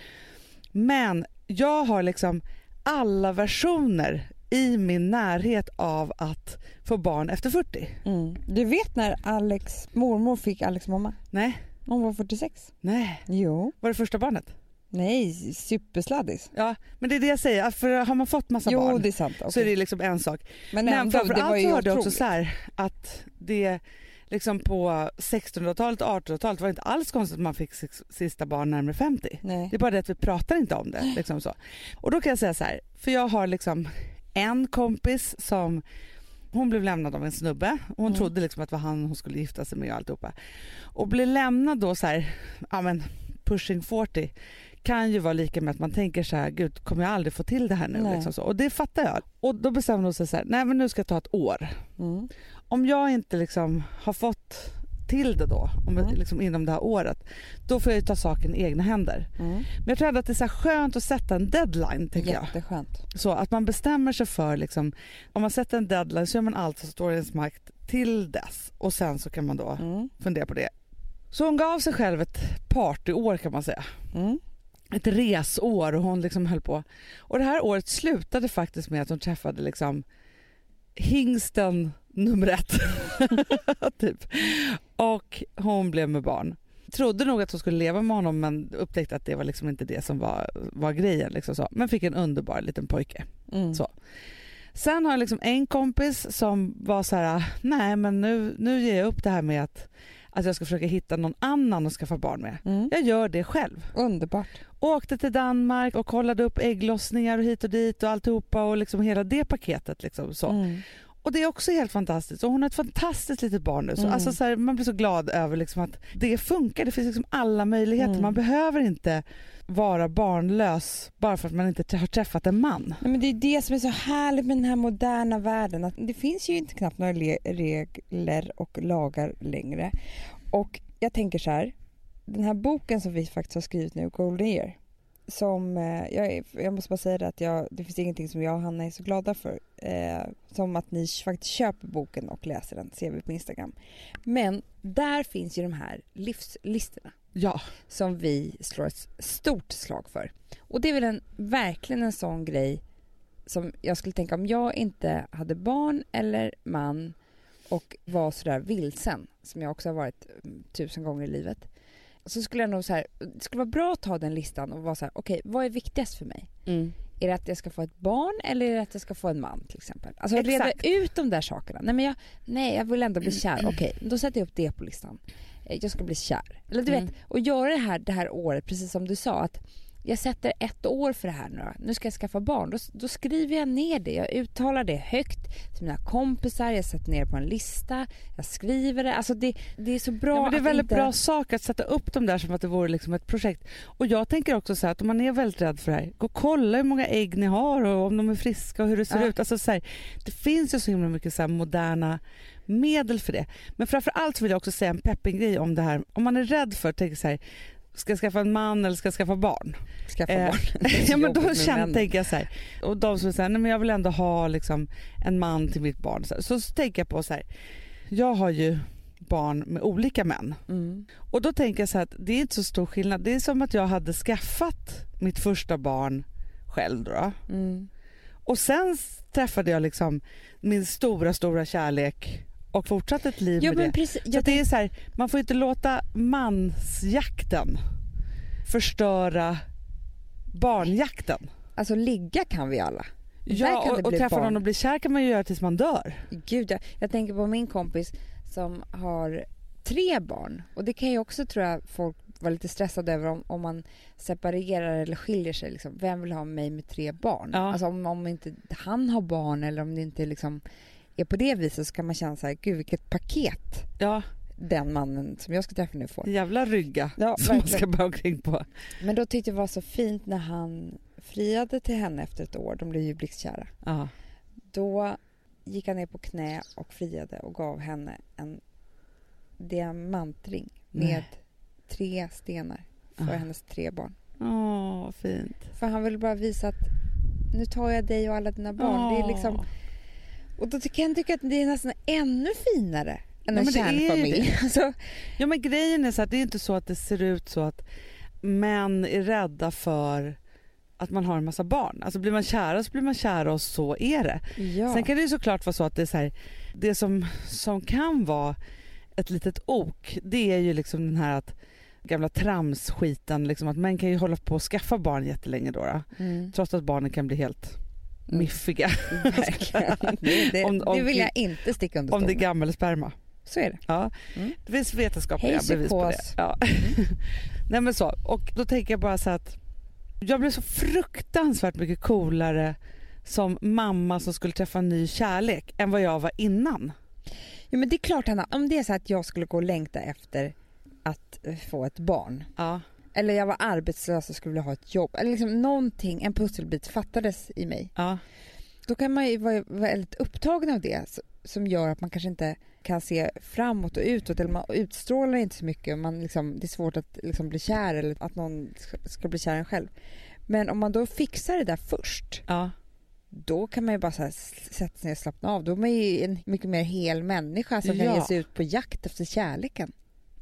Men jag har liksom alla versioner i min närhet av att få barn efter 40. Mm. Du vet när Alex mormor fick Alex mamma? Nej, Hon var 46. nej. Jo. Var det första barnet? Nej, supersladdis. Ja, men det är det jag säger, för har man fått massa Jo, barn det är sant. så är det liksom en sak. Men Men framförallt så hörde jag också så här att det liksom på 1600-talet och 1800-talet var det inte alls konstigt att man fick sista barn närmare 50. Nej. Det är bara det att vi pratar inte om det. Liksom så. Och då kan jag säga så här, för jag har liksom en kompis som hon blev lämnad av en snubbe. Hon Mm. trodde liksom att det var han hon skulle gifta sig med och alltihopa. Och blev lämnad då så här, ja men pushing 40 kan ju vara lika med att man tänker så här, gud kommer jag aldrig få till det här nu? Liksom så. Och det fattar jag. Och då bestämde hon sig så här, nej men nu ska jag ta ett år. Mm. Om jag inte liksom har fått till det då, om jag, Mm. liksom inom det här året, då får jag ju ta saken i egna händer. Mm. Men jag tror ändå att det är så skönt att sätta en deadline, tänker jag. Jätteskönt. Så att man bestämmer sig för, liksom, om man sätter en deadline så gör man allt som står i ens makt till dess och sen så kan man då Mm. fundera på det. Så hon gav sig själv ett partyår kan man säga. Mm. Ett resår och hon liksom höll på. Och det här året slutade faktiskt med att hon träffade liksom hingsten nummer ett. typ. Och hon blev med barn. Trodde nog att hon skulle leva med honom men upptäckte att det var liksom inte det som var, var grejen. Liksom så. Men fick en underbar liten pojke. Mm. Så. Sen har jag liksom en kompis som var så här, nej men nu, nu ger jag upp det här med att, att jag ska försöka hitta någon annan att skaffa barn med. Mm. Jag gör det själv. Underbart. Åkte till Danmark och kollade upp ägglossningar och hit och dit och alltihopa och liksom hela det paketet. Liksom så. Mm. Och det är också helt fantastiskt och hon har ett fantastiskt litet barn nu. Så, Mm. alltså, så här, man blir så glad över liksom att det funkar. Det finns liksom alla möjligheter. Mm. Man behöver inte vara barnlös bara för att man inte har träffat en man. Nej, men det är det som är så härligt med den här moderna världen. Att det finns ju inte knappt några le- regler och lagar längre. Och jag tänker så här. Den här boken som vi faktiskt har skrivit nu, Golden Year. Som, eh, jag, är- jag måste bara säga det att jag, det finns ingenting som jag och Hanna är så glada för. Eh, som att ni faktiskt köper boken och läser den, ser vi på Instagram. Men där finns ju de här livslistorna Ja, som vi slår ett stort slag för. Och det är väl en, verkligen en sån grej som jag skulle tänka om jag inte hade barn eller man och var sådär vilsen, som jag också har varit mm, tusen gånger i livet. Så skulle jag nog så här, det skulle vara bra att ta den listan och vara så här, okej, vad är viktigast för mig? Är det att jag ska få ett barn eller är det att jag ska få en man till exempel? Alltså reda ut de där sakerna. Nej, men jag, nej, jag vill ändå bli kär. Okej, då sätter jag upp det på listan. Eh, Jag ska bli kär. Eller du Mm. vet, och göra det här det här året, precis som du sa, att jag sätter ett år för det här nu. Nu ska jag skaffa barn. Då, då skriver jag ner det. Jag uttalar det högt till mina kompisar. Jag sätter ner det på en lista. Jag skriver det. Alltså det, det är så bra Ja, men det är att väldigt inte... bra sak att sätta upp dem där som att det vore liksom ett projekt. Och jag tänker också så här att om man är väldigt rädd för det här, gå och kolla hur många ägg ni har och om de är friska och hur det ser Ja. ut. Alltså så här, det finns ju så himla mycket så moderna medel för det. Men framför allt vill jag också säga en pepping grej om det här. Om man är rädd för, tänker så här, ska skaffa en man eller ska skaffa barn? Skaffa Eh, barn. Ja men då känner, tänker jag så här, och de som säger nej men jag vill ändå ha liksom en man till mitt barn. Så, så, så tänker jag på så här, jag har ju barn med olika män. Mm. Och då tänker jag så här att det är inte så stor skillnad. Det är som att jag hade skaffat mitt första barn själv då. Mm. Och sen träffade jag liksom min stora, stora kärlek och fortsatte ett liv Ja, med det. precis. Så det är så här, man får inte låta mansjakten förstöra barnjakten. Alltså ligga kan vi alla. Ja, och, och träffa barn. någon och bli kär kan man ju göra tills man dör. Gud, jag, jag tänker på min kompis som har tre barn. Och det kan ju också tror jag folk vara lite stressade över om, om man separerar eller skiljer sig. Liksom. Vem vill ha mig med tre barn? Ja. Alltså om, om inte han har barn eller om det inte liksom är på det viset så kan man känna så här, gud vilket paket Ja, den mannen som jag ska träffa nu får. jävla rygga Ja, som man ska bära omkring på. Men då tyckte jag det var så fint när han friade till henne efter ett år. De blev ju blixtkära. Ja. Då gick han ner på knä och friade och gav henne en diamantring med Nej. tre stenar för Ah. hennes tre barn. Åh, fint. För han vill bara visa att nu tar jag dig och alla dina barn. Det är liksom, Åh. Och då kan jag tycka att det är nästan ännu finare än Ja, en ju kärnfamilj. Alltså, Ja men grejen är så att det är inte så att det ser ut så att män är rädda för att man har en massa barn. Alltså blir man kära så blir man kära och så är det. ja. Sen kan det ju såklart vara så att det är så här, det som, som kan vara ett litet ok det är ju liksom den här att gamla tramsskiten liksom att män kan ju hålla på att skaffa barn jättelänge då, då mm. trots att barnen kan bli helt. Miffiga Verkligen. Det, det, Om- om det vill jag inte sticka under om det är gammelsperma. Så är det. Ja, Mm. det finns vetenskapliga Hej, bevis på det. Ja. Nej men så, och då tänker jag bara så att jag blev så fruktansvärt mycket coolare som mamma som skulle träffa en ny kärlek än vad jag var innan. Ja, men det är klart Hanna, om det är så att jag skulle gå och längta efter att eh, få ett barn Ja. Eller jag var arbetslös och skulle vilja ha ett jobb eller liksom någonting, en pusselbit fattades i mig. Ja. Då kan man ju vara väldigt upptagen av det som gör att man kanske inte kan se framåt och utåt eller man utstrålar inte så mycket. Man liksom, det är svårt att liksom bli kär eller att någon ska, bli kär en själv. Men om man då fixar det där först, ja. då kan man ju bara så sätta sig ner och slappna av. Då är man ju en mycket mer hel människa som kan Ja. ge sig ut på jakt efter kärleken.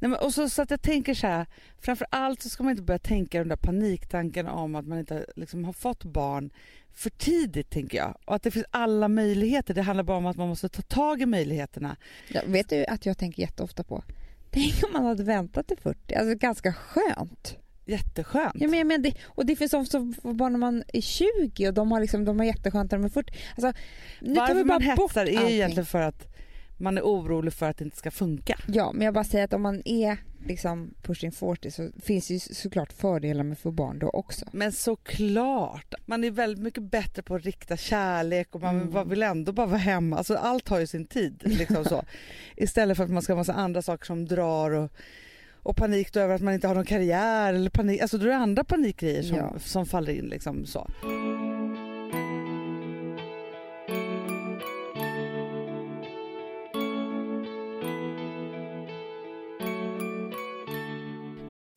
Nej, men, och så, så att jag tänker så här, framför allt så ska man inte börja tänka den där paniktanken om att man inte liksom, har fått barn för tidigt tänker jag. Och att det finns alla möjligheter. Det handlar bara om att man måste ta tag i möjligheterna. Ja, vet du att jag tänker jätteofta på? Tänk om man hade väntat till 40, alltså ganska skönt. Jätteskönt. Ja, men, men det, och det finns de får barn när man är 20 och de har, liksom, de har jätteskönt när de är 40. Alltså, nu tar Varför vi bara man bort hetsar är allting. egentligen för att man är orolig för att det inte ska funka. Ja, men jag bara säger att om man är liksom pushing 40 så finns det ju såklart fördelar med att få barn då också. Men såklart, man är väldigt mycket bättre på att rikta kärlek och man Mm. vill ändå bara vara hemma. Alltså, allt har ju sin tid. Liksom så. Istället för att man ska ha massa andra saker som drar och, och panik över att man inte har någon karriär eller panik. Alltså då är det andra panikgrejer som, Ja. som faller in. Liksom, så.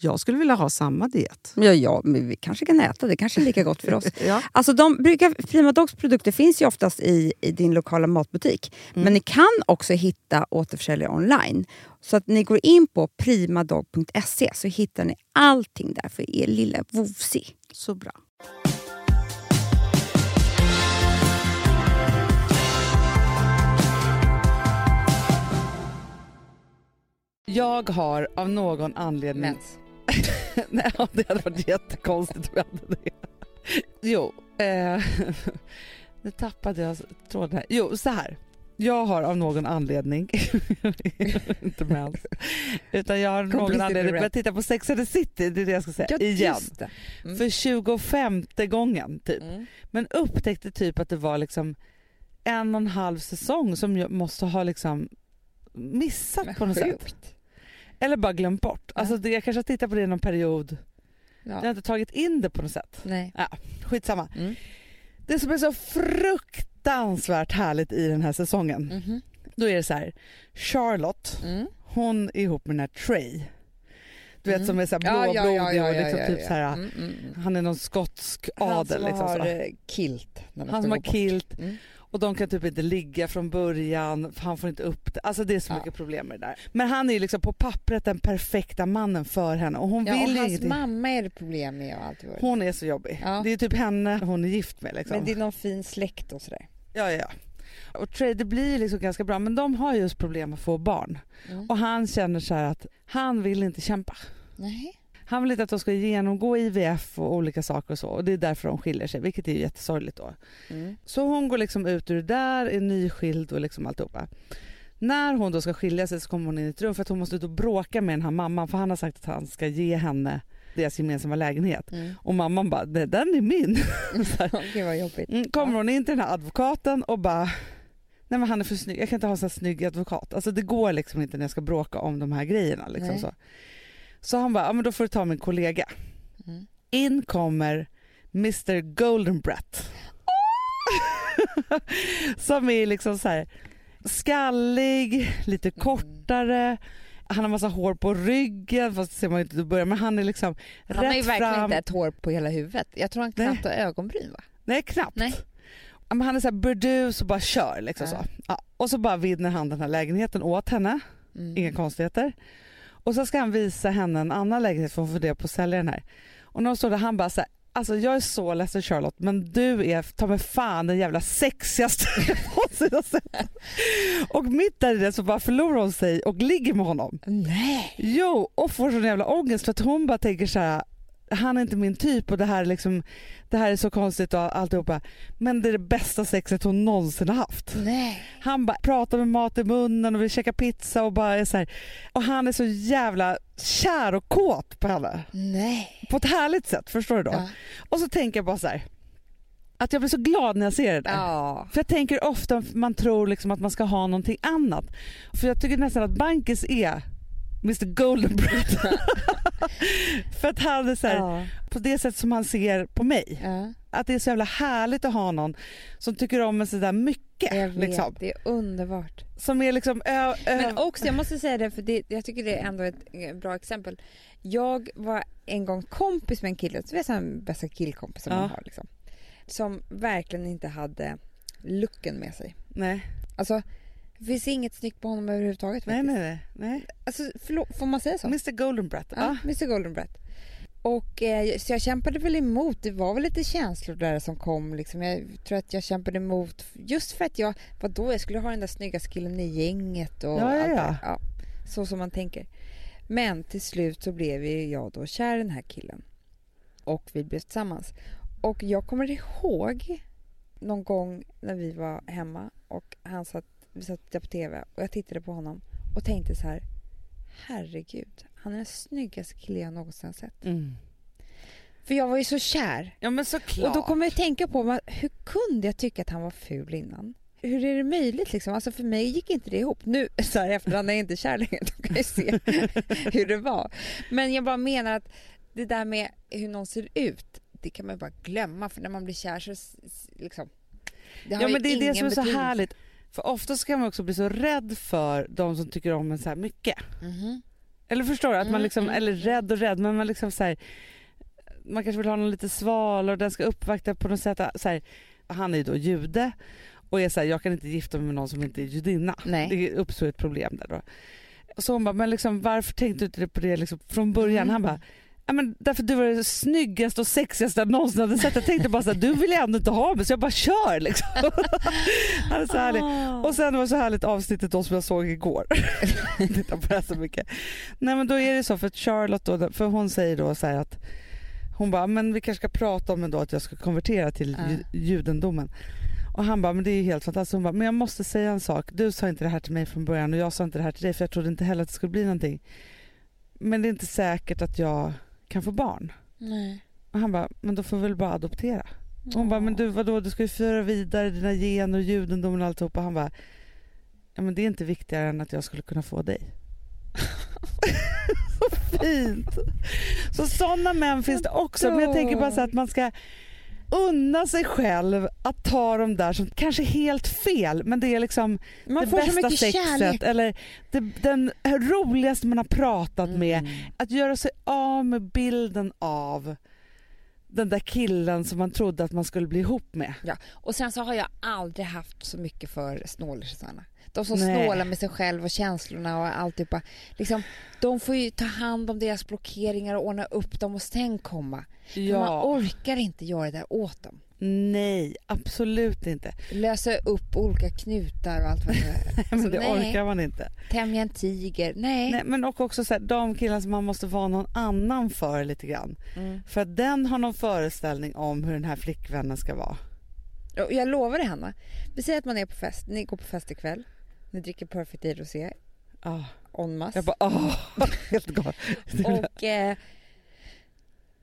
Jag skulle vilja ha samma diet. Ja, ja, men vi kanske kan äta. Det kanske är lika gott för oss. Ja. Alltså de brukar, Prima Dogs produkter finns ju oftast i, i din lokala matbutik. Mm. Men ni kan också hitta återförsäljare online. Så att ni går in på primadog.se så hittar ni allting där för er lilla vovsi. Så bra. Jag har av någon anledning... Nej, det hade varit jättekonstigt om jag hade det. Jo, eh, nu tappade jag tråden här. Jo, så här. Jag har av någon anledning, inte mens, utan jag har av någon anledning börjat titta på Sex and the City, det är det jag ska säga, Ja, igen. Mm. För 25 gången typ. Mm. Men upptäckte typ att det var liksom en och en halv säsong som jag måste ha liksom missat Men på något sätt. Eller bara glömt bort. Alltså det, jag kanske har tittat på det i någon period. Jag har Ja. inte tagit in det på något sätt. Nej. Skitsamma. Mm. Det som är så fruktansvärt härligt i den här säsongen, Mhm. då är det så här. Charlotte, Mm. hon är ihop med den här Trey. Du vet Mm. som är så här Ja, ja, ja, blåblodig ja, och ja, liksom ja, typ ja. så här. Mm, mm, mm. Han är någon skotsk Han adel. som Liksom, har så. eh, kilt. Han som har kilt Mm. Och de kan typ inte ligga från början han får inte upp det. Alltså det är så Ja. mycket problem med det där. Men han är ju liksom på pappret den perfekta mannen för henne och hon Ja, och vill ju hans ingenting. mamma är det problem med och allt Hon är så jobbig. Ja. Det är typ henne hon är gift med. Liksom. Men det är någon fin släkt och sådär. Ja, ja, ja. Och Trey, det blir liksom ganska bra men de har just problem att få barn. Mm. Och han känner så här att han vill inte kämpa. Nej. Han vill inte att de ska genomgå IVF och olika saker och så och det är därför de skiljer sig vilket är jättesorgligt då. Mm. Så hon går liksom ut ur det där, är nyskild och liksom alltihopa. När hon då ska skilja sig så kommer hon in i ett rum för att hon måste ut och bråka med den här mamman för han har sagt att han ska ge henne deras gemensamma lägenhet. Mm. Och mamman bara, "Nej, den är min. Gud vad jobbigt. Mm, kommer hon in till den här advokaten och bara, nej men han är för snygg, jag kan inte ha en så här snygg advokat. Alltså det går liksom inte när jag ska bråka om de här grejerna. Liksom Nej. så. Så han bara, ja men då får du ta min kollega. Mm. In kommer Mr Golden Brett. som är liksom så här skallig, lite Mm. kortare. Han har massa hår på ryggen, fast det ser man ju inte i början. Men han är liksom Han har ju rätt verkligen fram. inte ett hår på hela huvudet. Jag tror han Nej. knappt har ögonbryn va? Nej, knappt. Nej. Men han är så här burdus och bara kör. Liksom Ja. så. Ja. Och så bara vinner han den här lägenheten åt henne. Mm. Inga konstigheter. Och så ska han visa henne en annan lägenhet för hon funderar på att sälja den här. Och när hon står där han bara så här, alltså jag är så ledsen Charlotte men du är ta mig fan den jävla sexigaste jag sett. Och mitt där i det så bara förlorar hon sig och ligger med honom. Nej. Jo, och får sån jävla ångest för att hon bara tänker så här han är inte min typ och det här är, liksom, det här är så konstigt och alltihopa. Men det är det bästa sexet hon någonsin har haft. Nej. Han bara pratar med mat i munnen och vill käka pizza och bara är så här. Och han är så jävla kär och kåt på henne. Nej. På ett härligt sätt, förstår du då? Ja. Och så tänker jag bara så här. Att jag blir så glad när jag ser det där. ja. För jag tänker ofta man tror liksom att man ska ha någonting annat. För jag tycker nästan att Bankis är Mr Golden Brett. För att han är så här, Ja. på det sätt som han ser på mig. Ja. Att det är så jävla härligt att ha någon som tycker om en sådär mycket. Jag vet, Liksom. det är underbart. Som är liksom ö, ö, Men också, jag måste säga det, för det, jag tycker det är ändå ett eh, bra exempel. Jag var en gång kompis med en kille, du vet en bästa killkompis som Ja. man har liksom. Som verkligen inte hade looken med sig. Nej, Alltså, det finns inget snyggt på honom överhuvudtaget faktiskt. nej, nej. nej. Alltså, förlåt, får man säga så? Mr Golden Brett. Ja, Ja. Mr Golden Brett. Och eh, så jag kämpade väl emot, det var väl lite känslor där som kom liksom. Jag tror att jag kämpade emot just för att jag, vadå jag skulle ha den där snygga killen i gänget och Ja, ja, ja. Så som man tänker. Men till slut så blev jag då kär i den här killen. Och vi blev tillsammans. Och jag kommer ihåg någon gång när vi var hemma och han satt, vi satt och tittade på TV och jag tittade på honom och tänkte så här herregud, han är den snyggaste killen jag någonsin har sett. Mm. För jag var ju så kär. Ja men såklart. Och då kommer jag tänka på, hur kunde jag tycka att han var ful innan? Hur är det möjligt liksom? Alltså för mig gick inte det ihop. Nu så här efterhand när jag inte är kär längre, då kan jag se hur det var. Men jag bara menar att det där med hur någon ser ut, det kan man ju bara glömma för när man blir kär så liksom. Det har Ja men det är det som är så betydelse. härligt. För ofta så kan man också bli så rädd för de som tycker om en så här mycket. Mhm. Eller förstår du? Att man Mm, liksom, mm, eller mm. rädd och rädd men man liksom så här, man kanske vill ha någon lite sval och den ska uppvakta på något sätt. Så här, han är ju då jude och är så här, jag kan inte gifta mig med någon som inte är judinna. Nej. Det uppstår ett problem där då. Så hon bara, men liksom, varför tänkte du inte på det liksom från början? Mm. Han bara, Ja, men därför du var det snyggaste och sexigaste jag någonsin hade sett. Jag tänkte bara så här, du vill jag ändå inte ha mig så jag bara kör liksom. Han är så härlig. Ah. Och sen var det så härligt avsnittet då som jag såg igår. Titta på det så mycket. Nej men då är det så för Charlotte då, för hon säger då så att hon bara, men vi kanske ska prata om ändå att jag ska konvertera till ju- judendomen. Och han bara, men det är ju helt fantastiskt. Hon bara, men jag måste säga en sak. Du sa inte det här till mig från början och jag sa inte det här till dig för jag trodde inte heller att det skulle bli någonting. Men det är inte säkert att jag kan få barn. Nej. Och han bara, men då får vi väl bara adoptera. Och hon bara, men du vadå, du ska ju föra vidare dina gener och judendomen och alltihopa. Han bara, ja men det är inte viktigare än att jag skulle kunna få dig. så fint! Så sådana män finns det också. Men jag tänker bara så att man ska unna sig själv att ta de där som kanske är helt fel men det är liksom Man det får så bästa mycket sexet kärlek. eller det, den roligaste man har pratat med. Mm. Att göra sig av med bilden av den där killen som man trodde att man skulle bli ihop med. Ja. Och sen så har jag aldrig haft så mycket för snålisarna. De som Nej. snålar med sig själv och känslorna och alltihopa. Liksom, de får ju ta hand om deras blockeringar och ordna upp dem och sen komma. För Man Ja, orkar inte göra det där åt dem. nej absolut inte. Lösa upp olika knutar och allt vad det är. men Alltså, det nej. orkar man inte. Tämja en tiger. Nej. Nej, men och också så här, de killar som man måste vara någon annan för lite grann. Mm. För att den har någon föreställning om hur den här flickvännen ska vara. Jag lovar dig Hanna. Vi säger att man är på fest. Ni går på fest ikväll. Ni dricker Perfect Day Rosé Ah, en masse. jag bara, åh, helt galen. Och eh,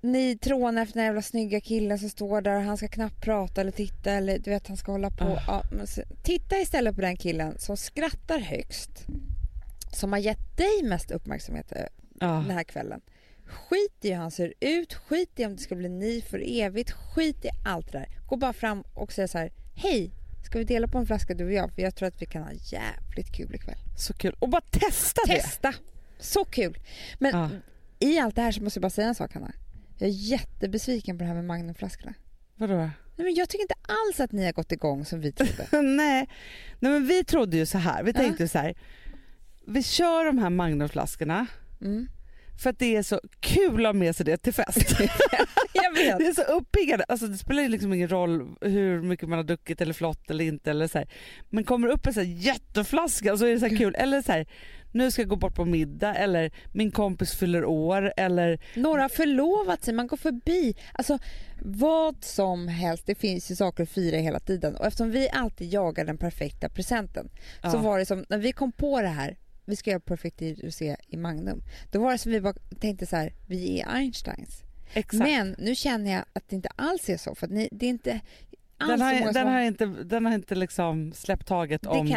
ni trånar efter den här jävla snygga killen som står där och han ska knappt prata eller titta eller du vet han ska hålla på. Ah. Ja, så, titta istället på den killen som skrattar högst. Som har gett dig mest uppmärksamhet eh, Ja. den här kvällen. Skit i hur han ser ut, skit i om det ska bli ni för evigt, skit i allt det där. Gå bara fram och säg så här, hej, ska vi dela på en flaska du och jag? För jag tror att vi kan ha jävligt kul ikväll. Så kul. Och bara testa det. Testa! Så kul! Men Ja. i allt det här så måste jag bara säga en sak Hanna. Jag är jättebesviken på det här med Magnumflaskorna. Vadå? Nej, men jag tycker inte alls att ni har gått igång som vi trodde. Nej. Nej, men vi trodde ju så här. Vi tänkte ju så här. Vi kör de här Magnumflaskorna Mm. För att det är så kul att ha med sig det till fest. Jag vet. Det är så uppiggande. Alltså det spelar liksom ingen roll hur mycket man har druckit eller flott eller inte. Eller så här. Men kommer upp en så jätteflaska så är det så här kul. Eller så här, nu ska jag gå bort på middag eller min kompis fyller år eller Några har förlovat sig, man går förbi. Alltså vad som helst, det finns ju saker att fira hela tiden. Och eftersom vi alltid jagar den perfekta presenten så Ja. var det som, när vi kom på det här, vi ska göra Perfect Rosé i Magnum. Då var det som vi bara tänkte så här, vi är Einsteins. exakt. Men nu känner jag att det inte alls är så. För ni, det är inte alls Den har, den, har- inte, den har inte liksom släppt taget om inte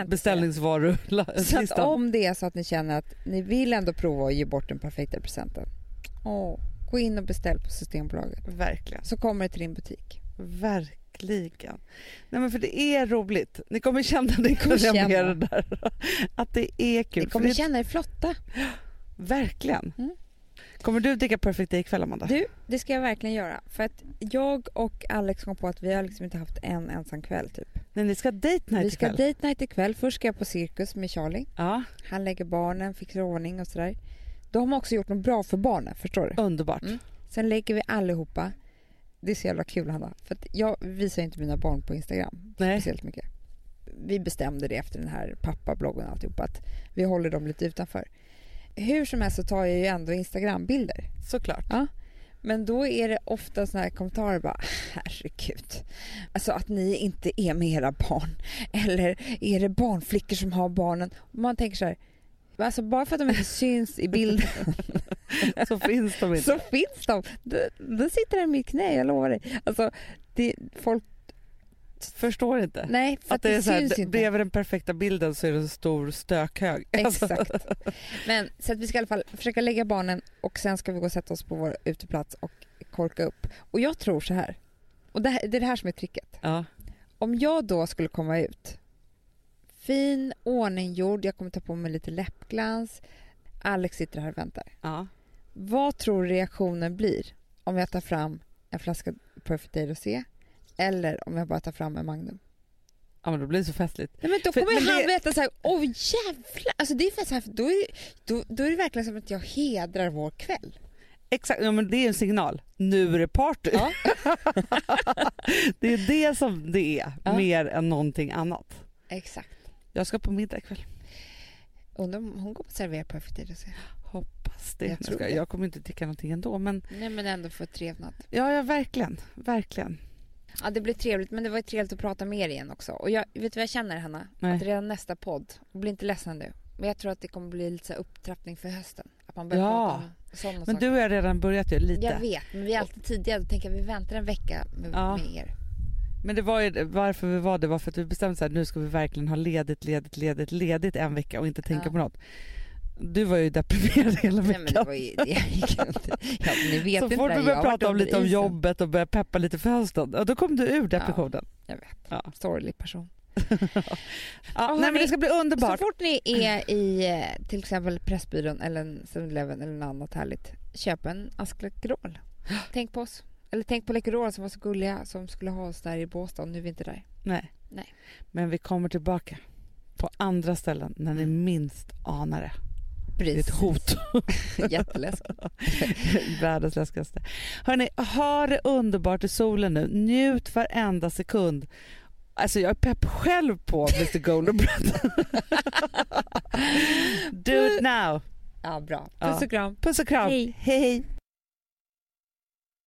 Så att om det är så att ni känner att ni vill ändå prova att ge bort den perfekta presenten. Åh, gå in och beställ på Systembolaget. Verkligen. Så kommer det till din butik. Verkligen. Nej men för det är roligt. Ni kommer känna det kommer känna. med det där. Att det är kul. Ni kommer känna er flotta. Verkligen. Mm. Kommer du dricka Perfect Day ikväll Amanda? Du, det ska jag verkligen göra. För att jag och Alex kom på att vi har liksom inte haft en ensam kväll typ. Nej, ni ska date night vi ska ikväll. date night ikväll. Först ska jag på cirkus med Charlie. Ja, Han lägger barnen, fixar ordning och sådär. Då har man också gjort något bra för barnen, förstår du? underbart. Mm. Sen lägger vi allihopa. Det är så jävla kul Hanna. För jag visar inte mina barn på Instagram Nej. speciellt mycket. Vi bestämde det efter den här pappabloggen och alltihop att vi håller dem lite utanför. Hur som helst så tar jag ju ändå Instagrambilder. Såklart. Men då är det ofta såna här kommentarer bara herregud. Alltså att ni inte är med era barn. Eller är det barnflickor som har barnen? Och man tänker så här. Alltså bara för att de inte syns i bilden Så finns de inte. så finns de. De, de sitter där i mitt knä, jag lovar dig. Alltså, det, folk, Förstår inte. nej, för att det är så här, inte. bredvid den perfekta bilden så är det en stor stökhög. Alltså, Exakt. Men så att vi ska i alla fall försöka lägga barnen och sen ska vi gå och sätta oss på vår uteplats och korka upp. Och jag tror så här, och det, här, det är det här som är tricket. ja. Om jag då skulle komma ut, fin, ordninggjord, jag kommer ta på mig lite läppglans, Alex sitter här och väntar. Ja. Vad tror du reaktionen blir om jag tar fram en flaska Perfect Day Rosé eller om jag bara tar fram en Magnum? ja, men då blir det så festligt. Nej, men då För- kommer men han det- veta så här, åh jävlar, alltså det är för så här, för då, är, då, då är det verkligen som att jag hedrar vår kväll. Exakt, ja, men det är en signal. Nu är det party. Ja. det är det som det är, Ja. mer än någonting annat. Exakt. Jag ska på middag ikväll. Undrar om hon kommer servera Perfect Day Rosé? Det. Jag tror jag kommer inte dricka någonting ändå men Nej men ändå för trevnad. ja, ja verkligen. Verkligen. Ja det blir trevligt men det var ju trevligt att prata med er igen också. Och jag, vet du vad jag känner Hanna? Nej. Att redan nästa podd, bli inte ledsen nu, men jag tror att det kommer bli lite så upptrappning för hösten. Att man börjar Ja. prata om Men saker. du och jag har redan börjat ju lite. Jag vet, men vi är alltid tidiga. Då tänker jag vi väntar en vecka med, Ja. med er. Men det var ju, varför vi var det var för att vi bestämde så här, nu ska vi verkligen ha ledigt, ledigt, ledigt, ledigt en vecka och inte tänka Ja. på något. Du var ju deprimerad hela Nej veckan. men det var ju, det gick ju inte. Ja, ni vet så inte fort vi började prata om lite om jobbet och började peppa lite för hösten, ja, då kom du ur depressionen. Jag vet. Ja. Sorglig person. Ja, Ja, nej, men det ska bli Så underbart. fort ni är i eh, till exempel Pressbyrån eller en 7-Eleven eller något annat härligt, köp en ask Läkerol. Tänk på oss. Eller tänk på Läkerol som var så gulliga som skulle ha oss där i Båstad och nu är vi inte där. Nej. Nej. Men vi kommer tillbaka på andra ställen när ni minst anar det. Det är ett hot. Jätteläskigt. Världens läskigaste. Hörni, ha det underbart i solen nu. Njut varenda sekund. Alltså jag är pepp själv på Mr Golden Bread. Do it now. Ja, bra. Puss och kram. Puss och kram. Hej. hej.